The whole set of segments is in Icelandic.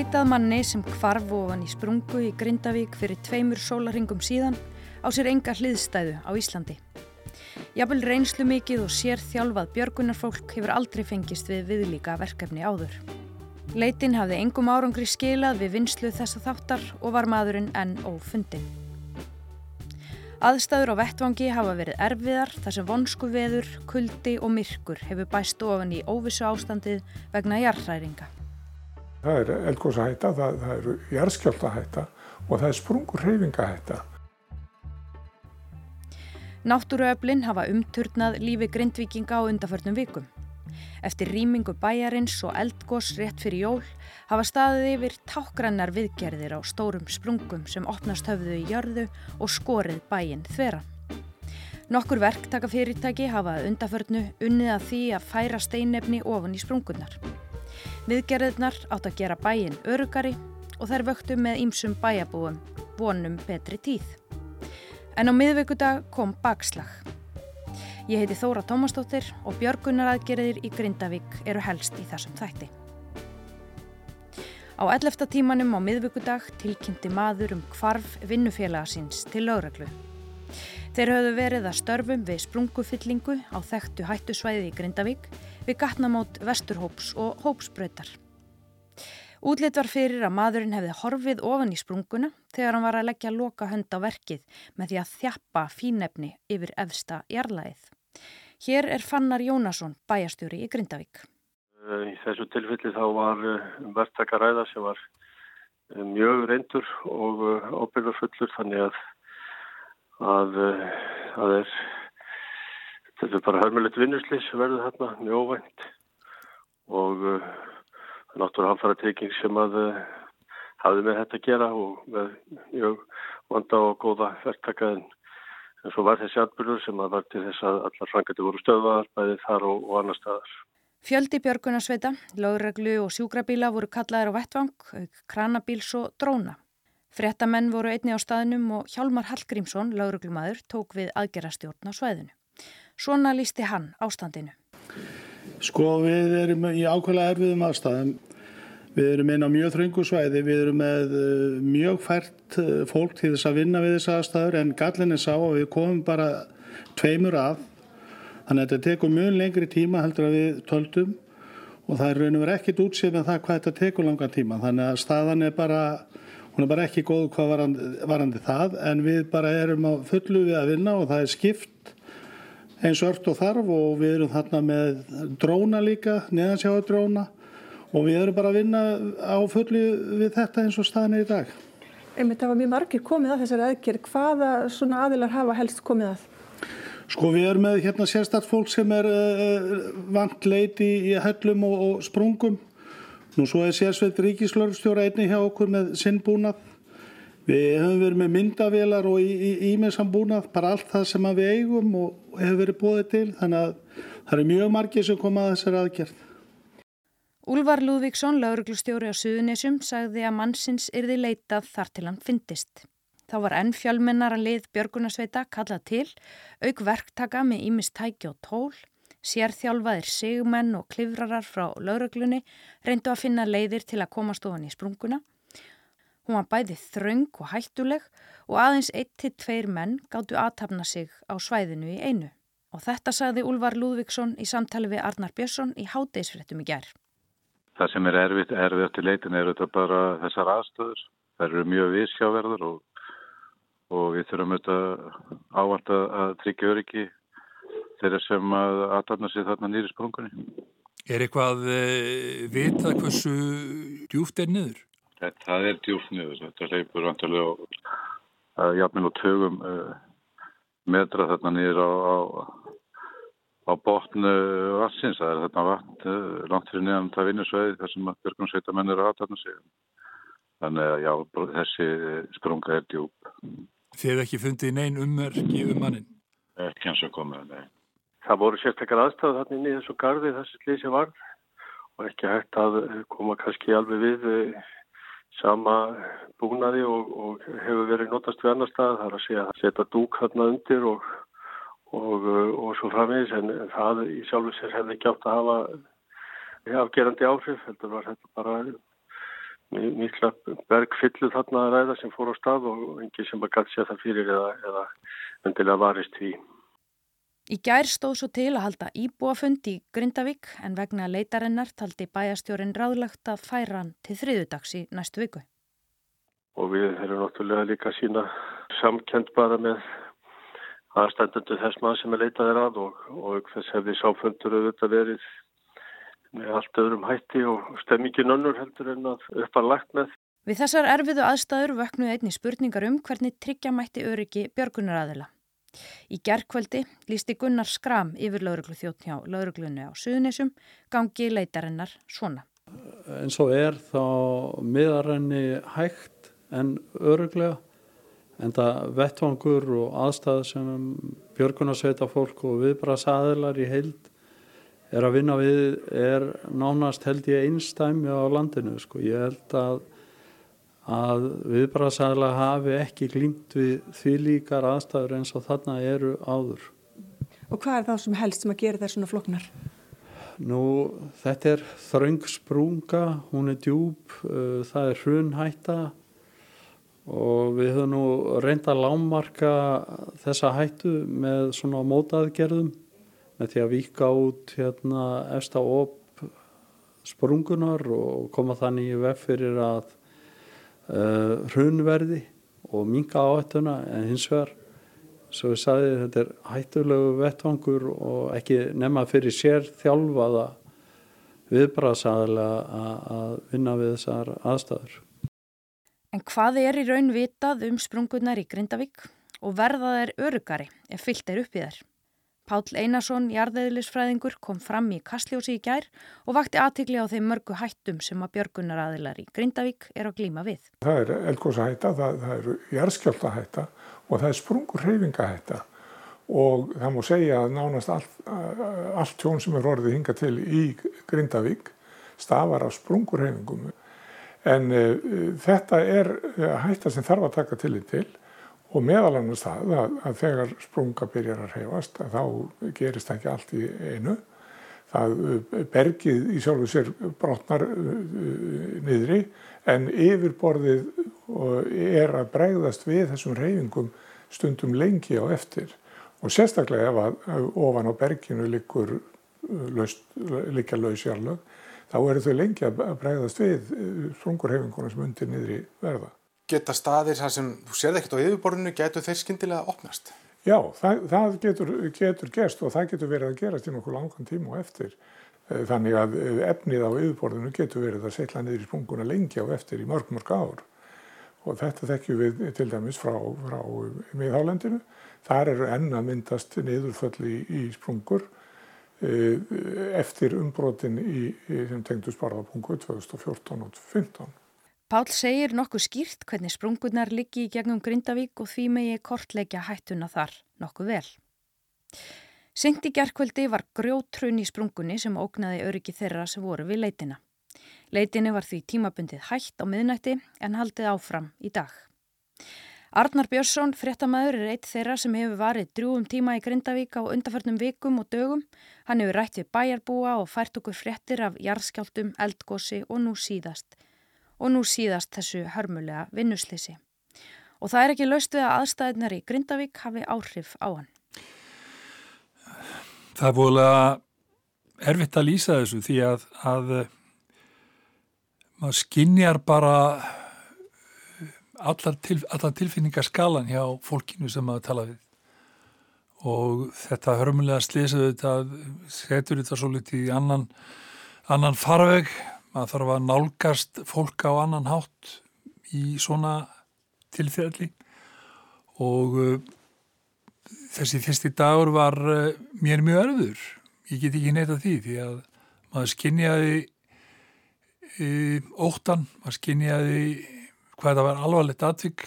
leitað manni sem kvarf ofan í sprungu í Grindavík fyrir tveimur sólaringum síðan á sér enga hliðstæðu á Íslandi. Jafnvel reynslu mikið og sér þjálfað björgunarfólk hefur aldrei fengist við viðlíka verkefni áður. Leitin hafði engum árangri skilað við vinslu þessa þáttar og var maðurinn enn ófundin. Aðstæður á vettvangi hafa verið erfiðar þar sem vonsku veður, kuldi og myrkur hefur bæst ofan í óvissu ástandið vegna jarðræringa. Það er eldgóðsahætta, það, það eru jarðskjáltahætta og það er sprungur hreyfingahætta. Náttúruöflin hafa umturnað lífi grindvikinga á undarförnum vikum. Eftir rýmingu bæjarins og eldgós rétt fyrir jól hafa staðið yfir tákgrannar viðgerðir á stórum sprungum sem opnast höfðu í jörðu og skorið bæjinn þvera. Nokkur verktaka fyrirtæki hafa undaförnu unnið að því að færa steinefni ofan í sprungunar. Viðgerðirnar átt að gera bæjinn örugari og þær vöktu með ýmsum bæjabúum vonum betri tíð. En á miðvöggudag kom bakslag. Ég heiti Þóra Tómastóttir og björgunaraðgerðir í Grindavík eru helst í þessum þætti. Á 11. tímanum á miðvíkudag tilkynnti maður um kvarf vinnufélagasins til lögreglu. Þeir höfðu verið að störfum við sprungufyllingu á þekktu hættusvæði í Grindavík við gatnamót Vesturhóps og Hópsbröytar. Útlitt var fyrir að maðurinn hefði horfið ofan í sprunguna þegar hann var að leggja loka hönd á verkið með því að þjappa fínefni yfir efsta jarlæðið. Hér er Fannar Jónasson, bæjastjóri í Grindavík. Eh, í þessu tilfelli þá var eh, verktakaræða sem var eh, mjög reyndur og ábyrgarfullur þannig að, að, að er, þetta er bara hörmulegt vinnuslis verður þarna mjög óvænt og náttúrulega hann fara trygging sem að hafði með þetta að gera og með mjög vanda og góða verktakaðin En svo var þessi atbyrður sem að var til þess að allar frangandi voru stöðvaðar, bæði þar og, og annar staðar. Fjöldi björgunarsveita, lögreglu og sjúkrabíla voru kallaðir á vettvang, kranabíls og dróna. Frettamenn voru einni á staðinum og Hjálmar Hallgrímsson, lögreglumadur, tók við aðgerastjórn á svæðinu. Svona lísti hann ástandinu. Sko við erum í ákveðlega erfiðum aðstæðum. Við erum inn á mjög þröngu svæði, við erum með eh, mjög fært eh, fólk til þess að vinna við þess aðstæður en gallin er sá að við komum bara tveimur af. Þannig að þetta tekur mjög lengri tíma heldur að við töldum og það er raun og verið ekkit útsið með það hvað þetta tekur langa tíma. Þannig að staðan er bara, hún er bara ekki góð hvað varandi, varandi það en við bara erum á fullu við að vinna og það er skipt eins öll og þarf og við erum þarna með dróna líka, neðansjáðu dróna og við erum bara að vinna á fulli við þetta eins og staðinni í dag. Einmitt það var mjög margir komið að þessari aðgerð. Hvaða svona aðilar hafa helst komið að? Sko við erum með hérna sérstætt fólk sem er uh, vant leiti í höllum og, og sprungum. Nú svo er sérsveit ríkislörfstjóra einni hjá okkur með sinnbúnað. Við höfum verið með myndavélar og ímessambúnað, bara allt það sem við eigum og hefur verið bóðið til. Þannig að það eru mjög margir sem koma að þessari aðgerð. Úlvar Lúðvíksson, lauruglustjóri á Suðunessum, sagði að mannsins yrði leitað þar til hann fyndist. Þá var enn fjölmennar að lið Björgunarsveita kallað til, auk verktaka með ímistæki og tól, sérþjálfaðir sigmenn og klifrarar frá lauruglunni reyndu að finna leiðir til að komast ofan í sprunguna. Hún var bæði þröng og hættuleg og aðeins 1-2 menn gáttu aðtapna sig á svæðinu í einu. Og þetta sagði Úlvar Lúðvíksson í samtali við Arnar Björnsson í hátdeisfréttum í gerð. Það sem er erfitt, erfitt til leitin er þetta bara þessar aðstöður. Það eru mjög vísjáverður og, og við þurfum auðvitað ávart að tryggja öryggi þeirra sem að aðtarna sig þarna nýri sprungunni. Er eitthvað e, vitað hversu djúft er niður? Þetta, það er djúft niður. Þetta leipur vantilega á jafnvel og tögum e, metra þarna nýri á, á á botnu vassins, það er þarna vatn eh, langt fyrir neðan það vinnusveið þar sem björgunsveitamenn eru aðtarna sig. Þannig að já, þessi sprunga er djúb. Þið hefði ekki fundið neyn ummerki um mannin? Ekki eins og komið, nei. Það voru sérstakar aðstæðu þarna inn í þessu gardi þessi slísi varð og ekki hægt að koma kannski alveg við eh, sama búnaði og, og hefur verið notast við annar stað. Það er að segja að setja dúk þarna undir og og, uh, og svo framvegis en það í sjálfu sér hefði ekki átt að hafa afgerandi áhrif heldur var þetta bara mikla bergfyllu þarna að ræða sem fór á stað og engi sem að gæti sér það fyrir eða, eða undilega varist því. Í gær stóð svo til að halda íbúafund í Grindavík en vegna leitarinnar taldi bæjastjórin ráðlagt að færa hann til þriðudags í næstu viku. Og við erum náttúrulega líka sína samkend bara með aðstændandu þess maður sem er leitaðir að og, og þess hefði sáfundur auðvitað verið með allt öðrum hætti og stemmingin önnur heldur en að uppanlagt með. Við þessar erfiðu aðstæður vöknuði einni spurningar um hvernig tryggja mætti öryggi björgunaraðila. Í gerðkvöldi lísti Gunnar Skram yfir lauruglu þjótt hjá lauruglunni á Suðunisum gangi leitarinnar svona. En svo er þá miðarenni hægt en öruglega en það vettvangur og aðstæð sem björgunarsveita fólk og viðbrasaðilar í heild er að vinna við er nánast held ég einstæmi á landinu sko. Ég held að að viðbrasaðilega hafi ekki glýmt við því líkar aðstæður eins og þarna eru áður. Og hvað er það sem helst sem að gera þær svona floknar? Nú, þetta er þröng sprunga, hún er djúb, uh, það er hrunhætta og við höfum nú reynda lámarka þessa hættu með svona mótaðgerðum með því að vika út hérna eftir op sprungunar og koma þannig í vef fyrir að uh, hrunverði og minga áhættuna en hins vegar svo ég sagði þetta er hættulegu vettvangur og ekki nema fyrir sér þjálfaða viðbrasaðilega að vinna við þessar aðstæður. En hvað er í raun vitað um sprungunar í Grindavík og verða þeir örugari ef fyllt er upp í þær? Pál Einarsson, jarðeðlisfræðingur, kom fram í Kastljósi í gær og vakti aðtikli á þeim mörgu hættum sem að björgunaraðilar í Grindavík er að glíma við. Það er eldgóðsahætta, það, það er jarðskjáltahætta og það er sprungur hreyfingahætta og það múi segja að nánast allt, allt tjón sem er orðið hinga til í Grindavík stafar af sprungur hreyfingum. En uh, þetta er hætta sem þarf að taka til í til og meðal annars það að, að þegar sprunga byrjar að hreyfast að þá gerist ekki allt í einu. Það bergið í sjálfu sér brotnar niðri en yfirborðið er að bregðast við þessum hreyfingum stundum lengi á eftir og sérstaklega ef að ofan á berginu líka lausjarlög þá eru þau lengi að bregðast við sprungurheyfinguna sem undir niðri verða geta staðir þar sem þú séð ekkert á yfirborðinu, getur þeir skindilega opnast? Já, það, það getur, getur gerst og það getur verið að gerast í nokkuð langan tíma og eftir. Eh, þannig að eh, efnið á yfirborðinu getur verið að setla niður í sprunguna lengi á eftir í mörg mörg ár. Og þetta þekkjum við til dæmis frá, frá miðhálendinu. Þar eru enn að myndast niðurföll í, í sprungur eh, eftir umbrotin í, sem tengdu sparðapungu 2014 og 2015. Pál segir nokkuð skýrt hvernig sprungunar liggi í gegnum Grindavík og því megi kortleikja hættuna þar nokkuð vel. Sengt í gerðkvöldi var grjótrun í sprungunni sem ógnaði öryggi þeirra sem voru við leitina. Leitinni var því tímabundið hætt á miðnætti en haldið áfram í dag. Arnar Björnsson, fréttamaður, er eitt þeirra sem hefur varið drjúum tíma í Grindavík á undarförnum vikum og dögum. Hann hefur rætt við bæjarbúa og fært okkur fréttir af jarðskjáltum, eldgósi og nú síðast og nú síðast þessu hörmulega vinnuslýsi. Og það er ekki laust við að aðstæðinar í Grindavík hafi áhrif á hann. Það er búinlega erfitt að lýsa þessu því að, að maður skinnjar bara allar, til, allar tilfinningarskalan hjá fólkinu sem maður tala við. Og þetta hörmulega slýsaðu þetta setur þetta svo litið í annan, annan farveg maður þarf að nálgast fólk á annan hátt í svona tilfelli. Og uh, þessi fyrsti dagur var uh, mér mjög örður ég get ekki neyta því því að maður skinniði uh, óttan, maður skinniði hvað þetta var alvarlegt atvik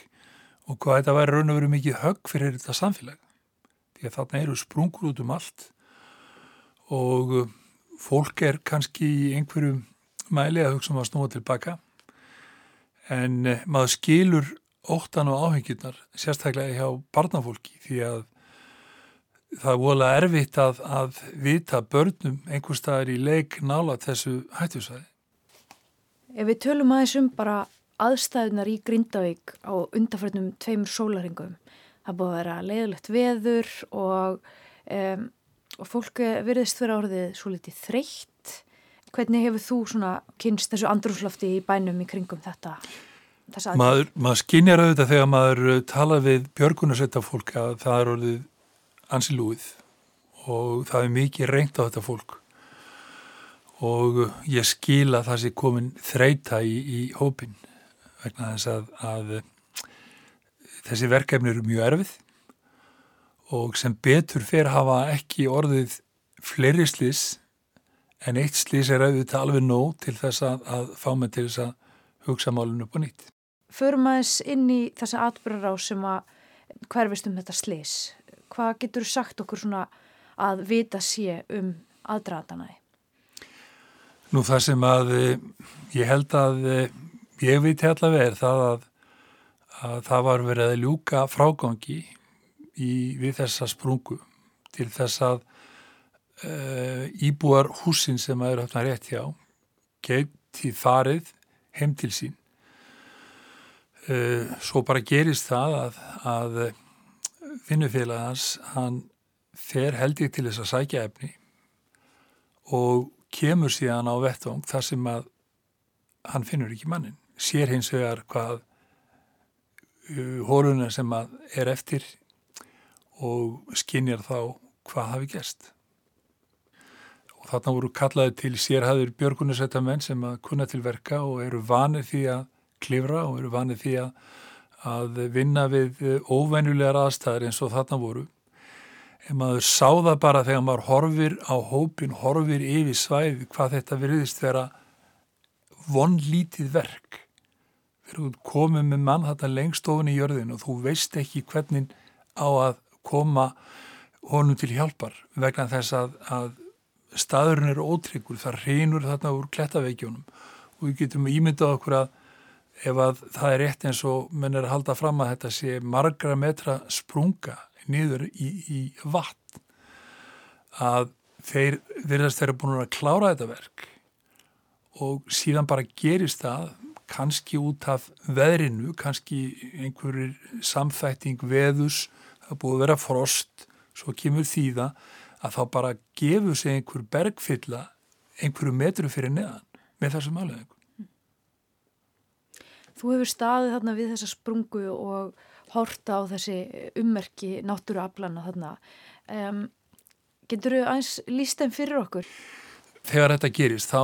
og hvað þetta var raun og veru mikið högg fyrir þetta samfélag. Því að þarna eru sprungur út um allt og fólk er kannski í einhverjum mæli að hugsa um að snúa tilbaka en eh, maður skilur óttan og áhengjurnar sérstaklega hjá barnafólki því að það er volið erfitt að, að vita börnum einhver staðar í leik nála þessu hættusæði. Ef við tölum aðeins um bara aðstæðunar í Grindavík á undarförnum tveimur sólaringum, það búið að vera leiðilegt veður og, um, og fólk verðist vera orðið svo litið þreytt. Hvernig hefur þú svona kynst þessu andrúslofti í bænum í kringum þetta? Maður, maður skinjar auðvitað þegar maður uh, tala við björgunarsetta fólk að það er orðið ansilúið og það er mikið reynd á þetta fólk og ég skila það sem komin þreita í, í hópin vegna þess að, að uh, þessi verkefni eru mjög erfið og sem betur fyrir hafa ekki orðið fleiri slís en eitt slís er auðvitað alveg nóg til þess að, að fá mig til þess að hugsa málun upp og nýtt. Förum aðeins inn í þessa atbyrjar á sem að hverfist um þetta slís. Hvað getur sagt okkur svona að vita sé um aðdraðanaði? Nú það sem að eh, ég held að eh, ég viti allavega er það að, að það var verið að ljúka frágangi í, við þessa sprungu til þess að uh, íbúar húsin sem að eru hérna rétt hjá geti farið heim til sín. Uh, svo bara gerist það að, að vinnufélagans hann fer held ég til þess að sækja efni og kemur síðan á vettvang þar sem að hann finnur ekki mannin. Sér hins vegar hvað uh, hóluna sem að er eftir og skinnjar þá hvað hafi gæst. Og þarna voru kallaði til sérhæður björgunarsættamenn sem að kunna til verka og eru vanið því að klifra og eru vanið því að, að vinna við óvenjulegar aðstæðar eins og þarna voru. En maður sá það bara þegar maður horfir á hópin, horfir yfir svæði hvað þetta veriðist vera vonlítið verk. Að koma með mann þetta lengst ofin í jörðin og þú veist ekki hvernig á að koma honum til hjálpar vegna þess að, að staðurinn er ótryggur, það reynur þarna úr klettaveikjónum og við getum ímyndað okkur að ef að það er rétt eins og menn er að halda fram að þetta sé margra metra sprunga niður í, í vatn að þeir verðast þeirra búin að klára þetta verk. Og síðan bara gerist það kannski út af veðrinu, kannski einhverjir samþætting veðus, það búið að vera frost, svo kemur þýða að þá bara gefur sig einhver bergfylla einhverju metru fyrir neðan með þessum alveg. Þú hefur staðið þarna við þessa sprungu og horta á þessi ummerki náttúruaflana þarna. Um, getur þú aðeins líst þeim fyrir okkur? Þegar þetta gerist þá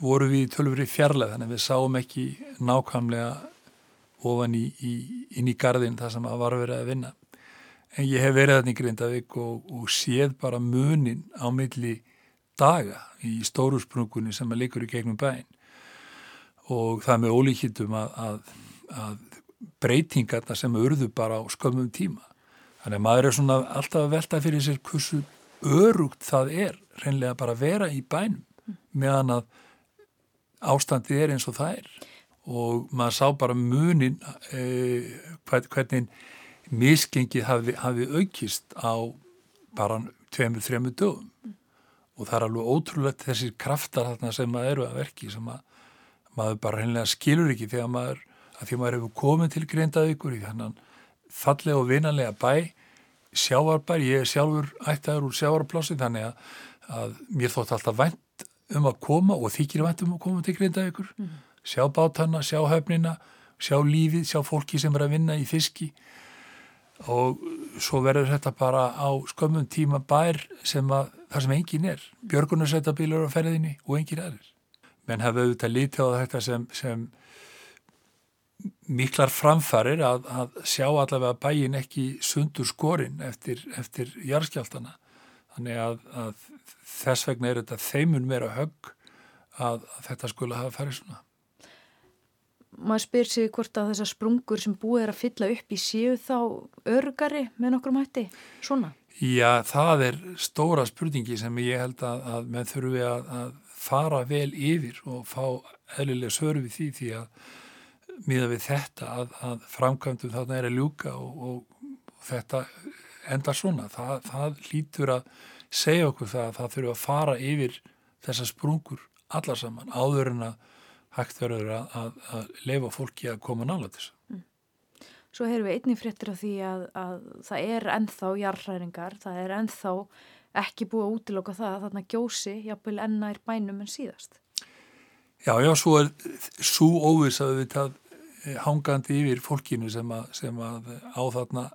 voru við í tölvuri fjarlæð þannig að við sáum ekki nákvæmlega ofan í, í, inn í gardin þar sem að var verið að vinna. En ég hef verið þarna í Grindavík og, og séð bara munin á milli daga í stóru sprungunni sem að likur í gegnum bæin og það með ólíkittum að, að, að breytingarna sem urðu bara á skömmum tíma. Þannig að maður er svona alltaf að velta fyrir sér hversu örugt það er reynlega bara að vera í bænum meðan að ástandið er eins og það er og maður sá bara munin eh, hvernig miskengið hafi, hafi aukist á bara tveimur, þreimur dögum. Og það er alveg ótrúlegt þessir kraftar þarna sem maður eru að verki sem að maður bara reynlega skilur ekki þegar maður að því maður hefur komið til Grindavíkur í þannan fallega og vinanlega bæ sjáarbær, ég er sjálfur ættaður úr sjáarplássi þannig að, að mér þótt alltaf vænt um að koma og þykir vænt um að koma til Grindavíkur. Mm. sjá bátanna, sjá höfnina sjá lífið, sjá fólki sem er að vinna í fiski og svo verður þetta bara á skömmum tíma bær sem að það sem engin er, björgunarsættabílur á ferðinni og engin aðrir menn hafa auðvitað lítið á þetta sem, sem miklar framfarir að, að sjá allavega bæin ekki sundur skorinn eftir, eftir jarðskjáltana. Þannig að, að þess vegna er þetta þeimun meira högg að, að þetta skulle hafa farið svona. Maður spyr sig hvort að þessar sprungur sem búið er að fylla upp í séu þá örgari með nokkrum hætti svona? Já, það er stóra spurningi sem ég held að menn þurfi að fara vel yfir og fá eðlilega svör við því því að miða við þetta að, að framkvæmdum þarna er að ljúka og, og, og þetta enda svona. Það, það lítur að segja okkur það að það þurfa að fara yfir þessar sprungur allar saman áður en að hægt verður að, að, að leifa fólki að koma nála til þessu. Mm. Svo heyrum við einnig fréttir af því að, að það er ennþá jarðræringar, það er ennþá ekki búið að útiloka það að þarna gjósi jafnvel ennær bænum en síðast. Já, já, svo er svo óvisaðu við það eh, hangandi yfir fólkinu sem að, sem að á þarna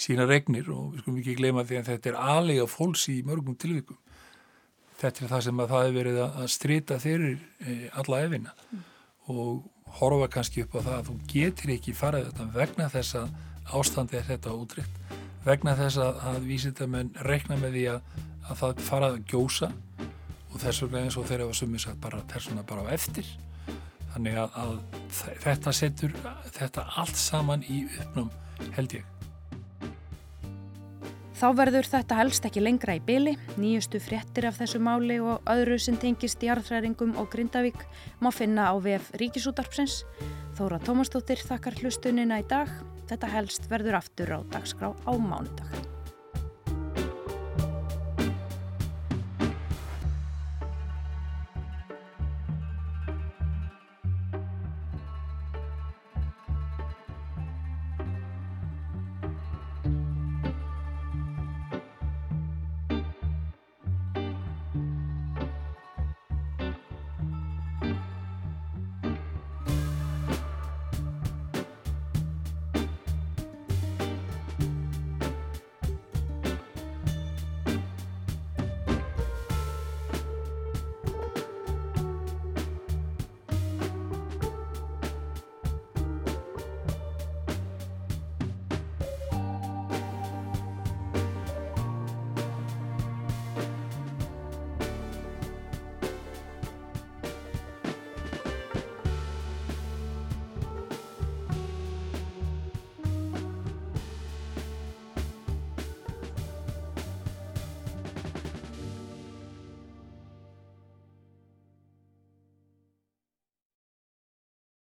sína regnir og við skulum ekki gleyma því að þetta er aðlega fólks í mörgum tilvíkum. Þetta er það sem að það hefur verið að strita þeirri eh, alla efina mm. og horfa kannski upp á það að þú getur ekki farið þetta vegna þess að ástandi er þetta útrykt vegna þess að, að vísitamenn rekna með því að, að það farað að gjósa. Og þess vegna eins og þeirra var sumið sagt bara persóna bara á eftir. Þannig að, að þetta setur þetta allt saman í uppnum held ég Þá verður þetta helst ekki lengra í byli, nýjustu fréttir af þessu máli og öðru sem tengist í arðræringum og Grindavík má finna á VF Ríkisútarpsins. Þóra Tómastóttir þakkar hlustunina í dag. Þetta helst verður aftur á dagskrá á mánudag.